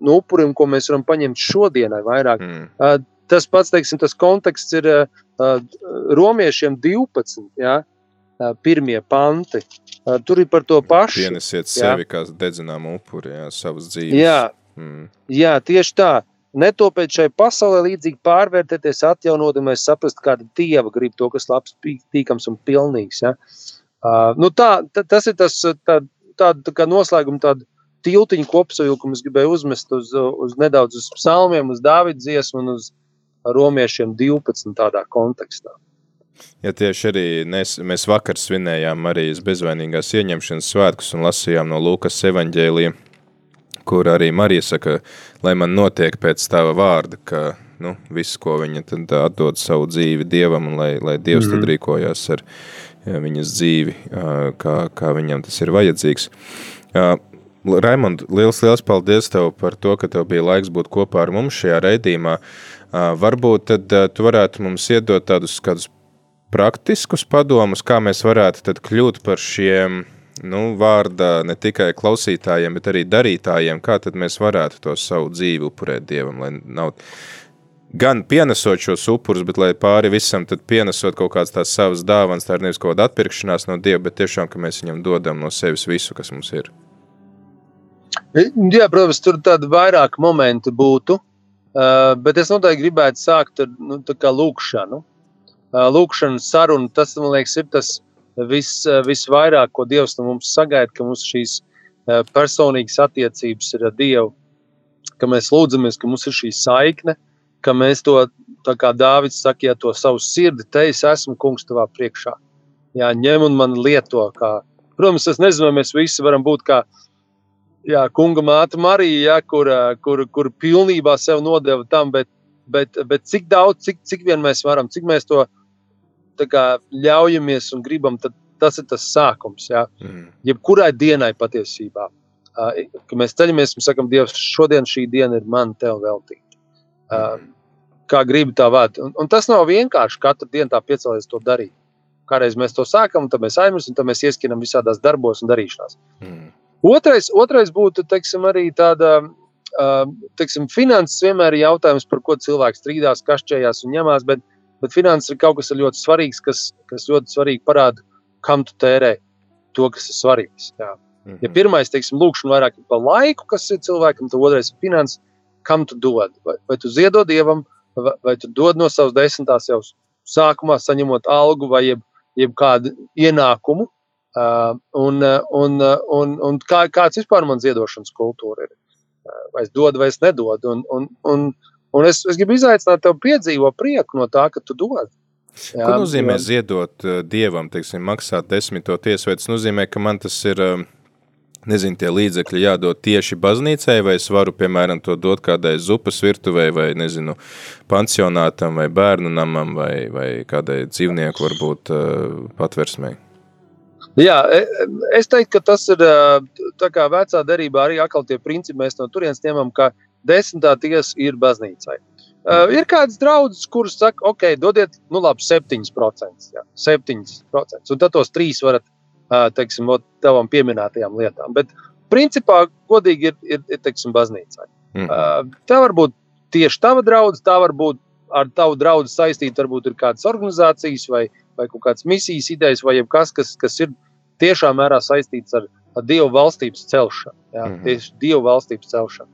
no upurim, ko mēs varam paņemt šodienai vairāk. Mm. Tas pats, teiksim, tas konteksts ir romiešiem 12, ja, pirmie panti. Tur ir par to pašu. Pienesiet sevi jā. kā dedzināmu upuri, jā, savas dzīves. Jā, mm. jā tieši tā netopēt šai pasaulē līdzīgi pārvērtēties, atjaunot, un mēs saprast, kāda dieva grib to, kas labs, tīkams un pilnīgs. Ja? Uh, nu tā, tā, tas ir tas tā, tā, tā kā noslēguma tāda tiltiņa kopsavilkumu es gribēju uzmest uz, uz nedaudz uz psalmiem, uz Dāvidas dziesmu un uz romiešiem 12 tādā kontekstā. Ja tieši arī nes, mēs vakar svinējām Marijas bezvainīgās ieņemšanas svētkus un lasījām no Lūkas evaņģēlija, kur arī Marija saka, lai man notiek pēc tava vārda, ka nu, viss, ko viņa tad atdod savu dzīvi Dievam, un lai, lai Dievs mm -hmm. tad mhm. rīkojās ar viņas dzīvi, kā, kā viņam tas ir vajadzīgs. Raimond, liels, liels paldies tev par to, ka tev bija laiks būt kopā ar mums šajā raidījumā. Varbūt tad tu varētu mums iedot tādus kādus praktiskus padomus, kā mēs varētu tad kļūt par šiem nu, vārda ne tikai klausītājiem, bet arī darītājiem, kā tad mēs varētu to savu dzīvi upurēt Dievam, lai nav gan pienesot šos upurus, bet lai pāri visam tad pienesot kaut kādas tās savas dāvanas, tā ir nevis kaut kāda atpirkšanās no Dieva, bet tiešām, ka mēs viņam dodam no sevis visu, kas mums ir. Jā, protams, tur tādi vairāk momenti būtu, uh, bet es noteikti gribētu sākt ar nu, lūkšanu. Uh, lūkšanas sarunu, tas, man liekas, ir tas, vis, eh, visvairāk, ko Dievs no mums sagaida, ka mums šīs eh, personīgas attiecības ir ar Dievu. ka mēs lūdzamies, ka mums ir šī saikne, ka mēs to, tā kā Dāvids saka, ja to savu sirdi te es esmu kungs tavā priekšā. Jā, ņem un man lieto. Kā, protams, es nezinu, vai mēs visi varam būt kā jā, kunga māte Marija, jā, kur, kur, kur pilnībā sev nodeva tam, bet, bet, bet cik daudz, cik, cik vien mēs varam, cik mēs to kā, ļaujamies un gribam, tad tas ir tas sākums. Jā. Mm. Jebkurai dienai patiesībā, uh, kad mēs ceļamies un sakam, Dievs, šodien šī diena ir man tev veltīta. Uh, kā gribi tā vada. Un, un tas nav vienkārši katru dienu tā piecelties to darīt. Kādreiz mēs to sākam, tad mēs aizmirstam, tad mēs ieskinam visādās darbos un darīšanās. Mm. Otrais, otrais būtu teiksim, arī tāda. Teiksim, finanses vienmēr ir jautājums, par ko cilvēks strīdās, kašķējās un ņemās, bet, bet finanses ir kaut kas ļoti svarīgs, kas, kas ļoti svarīgi parāda, kam tu tērē to, kas ir svarīgs. Jā. Mm -hmm. Ja pirmais, teiksim, lūkšana vairāk par laiku, kas ir cilvēkam, tad otrais ir finanses, kam tu dod. Vai, vai tu ziedod dievam, vai, vai tu dod no savas desmitās jau sākumā, saņemot algu vai jeb, jeb kādu ienākumu. Uh, un, un, un, un kā, kāds vispār man ziedošanas kultūra ir? Uh, vai es dodu, vai es nedodu? Un, un, un, un es, es gribu izaicināt tevi piedzīvot prieku no tā, ka tu dod. Jā, Ko nozīmē jo... ziedot uh, dievam, teiksim, maksāt desmito tiesveids? Tas nozīmē, ka man tas ir, uh, nezinu, tie līdzekļi jādod tieši baznīcai, vai es varu, piemēram, to dot kādai zupas virtuvei, vai, nezinu, pansionātam, vai bērnu namam, vai, vai kādai dzīvnieku varbūt uh, patversmei. Jā, e, es teiktu, ka tas ir tā kā vecā derībā arī atkal tie principi mēs no turienes ņemam, ka desmitā tiesa ir baznīcai. Uh, ir kādas draudzes, kuras saka, ok, dodiet, nu, labi, 7%. Jā, 7%. Un tad tos trīs varat, uh, teiksim, tavam pieminētajām lietām. Bet, principā, godīgi ir, ir, ir teiksim, baznīcai. Mm. Uh, tā var būt tieši tava draudzene, tā var būt ar tavu draugu saistīta, varbūt ir kādas organizācijas vai, vai kaut kādas misijas idejas, vai kas, kas, kas ir tiešā mērā saistīts ar, ar Dievu valstības celšanu. Jā, mm -hmm. Tieši Dievu valstības celšanu.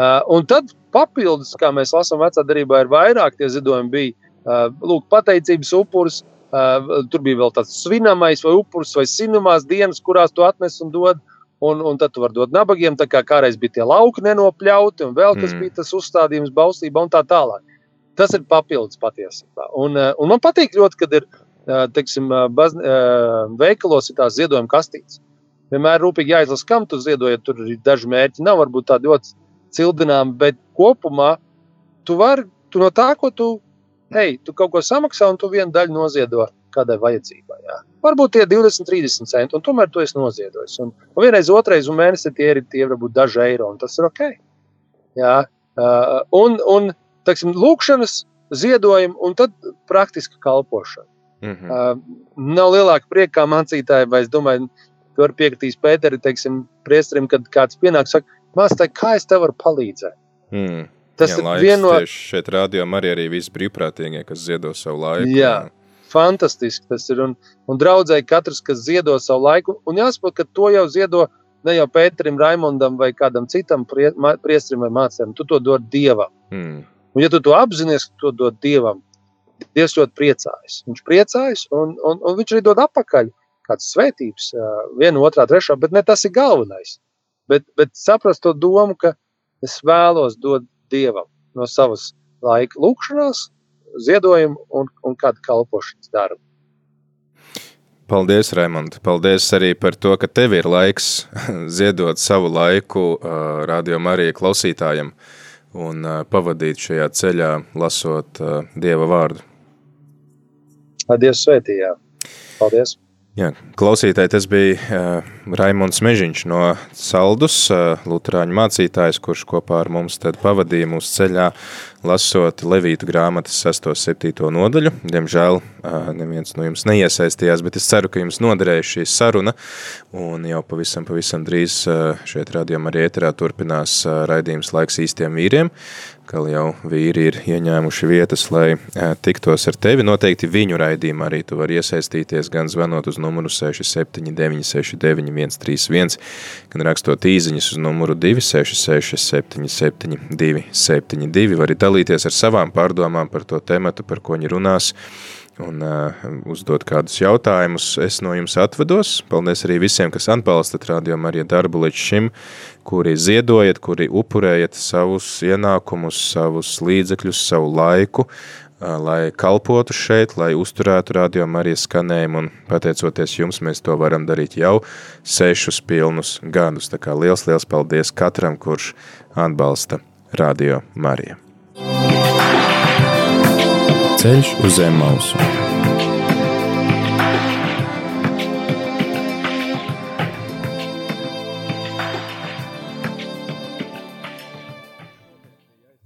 Uh, un tad papildus, kā mēs lasām vecā darbā, ir vairāk tie ziedojumi. Bija uh, lūk, pateicības upuris, uh, tur bija vēl tāds svinamais vai upuris vai sinamās dienas, kurās tu atnes un dod. Un, un tad tu vari dot nabagiem, tā kā kādreiz bija tie lauki nenopļauti, un vēl kas mm. bija tas uzstādījums bauslībā un tā tālāk. Tas ir papildus patiesībā. Un, un man patīk ļoti, kad ir teiksim, baz, veikalos ir tās ziedojuma kastītes. Vienmēr rūpīgi jāizlasa, kam tu ziedoji. Tur ir daži mērķi, nav varbūt tādi ļoti cildinām, bet kopumā tu vari tu no tā, ko tu, hei, tu kaut ko samaksā un tu vienu daļu noziedo kādai vajadzībai. Jā. Varbūt tie 20, 30 centi, un tomēr tu esi noziedojis. Un, un vienreiz, otrreiz, un mēnesī tie ir tie varbūt daži eiro, un tas ir ok. Jā. Uh, un, un teiksim, lūkšanas ziedojumi, un tad praktiska kalpošana. Mm -hmm. uh, nav lielāka prieka kā mācītāji, vai es domāju, tu vari piekritīs Pēteri, teiksim, priestrim, kad kāds pienāk, saka, Māsai, kā es tev varu palīdzēt? Mm. Tas jā, ir viens no šeit rādījumiem arī, arī visi brīvprātīgie, kas ziedo savu laiku. Jā, fantastiski tas ir. Un, un draudzēji katrs, kas ziedo savu laiku, un jāsaprot, ka to jau ziedo ne jau Pēterim, Raimondam vai kādam citam prie, priestrim vai mācējam, tu to dod Dievam. Mm. Un ja tu to apzinājies, ka to dod Dievam, Dievs ļoti priecājas. Viņš priecājas, un, un, un viņš arī dod apakaļ kādas svētības, viena, otrā, trešā, bet ne tas ir galvenais bet, bet saprast to domu, ka es vēlos dot dievam no savas laika lūkšanās, ziedojumu un, un kādu kalpošanas darbu. Paldies, Raimond. Paldies arī par to, ka tev ir laiks *laughs* ziedot savu laiku uh, radio Marija klausītājiem un uh, pavadīt šajā ceļā, lasot uh, Dieva vārdu. Dievs svētījā. Paldies! Jā, klausītāji, tas bija uh, Raimons Mežiņš no Saldus, uh, Lutāņu mācītājs, kurš kopā ar mums pavadīja mūsu ceļā, lasot Levītu grāmatas 6. un 7. nodaļu. Diemžēl uh, neviens no jums neiesaistījās, bet es ceru, ka jums noderēja šī saruna, un jau pavisam, pavisam drīz uh, šeit rādījumā arī ēterā turpinās uh, raidījums laiks īstiem vīriem ka jau vīri ir ieņēmuši vietas, lai tiktos ar tevi. Noteikti viņu raidījumā arī tu vari iesaistīties gan zvanot uz numuru 679 69 131, gan rakstot īziņas uz numuru 266 772 72. Vari dalīties ar savām pārdomām par to tematu, par ko viņi runās, un uh, uzdot kādus jautājumus. Es no jums atvados. Paldies arī visiem, kas atbalstat rādījumu arī darbu līdz šim, kuri ziedojat, kuri upurējat savus ienākumus, savus līdzekļus, savu laiku, uh, lai kalpotu šeit, lai uzturētu rādījumu arī skanējumu, un pateicoties jums, mēs to varam darīt jau sešus pilnus gadus. Tā kā liels, liels paldies katram, kurš atbalsta Radio Marija. Ceļš uz zem mausu.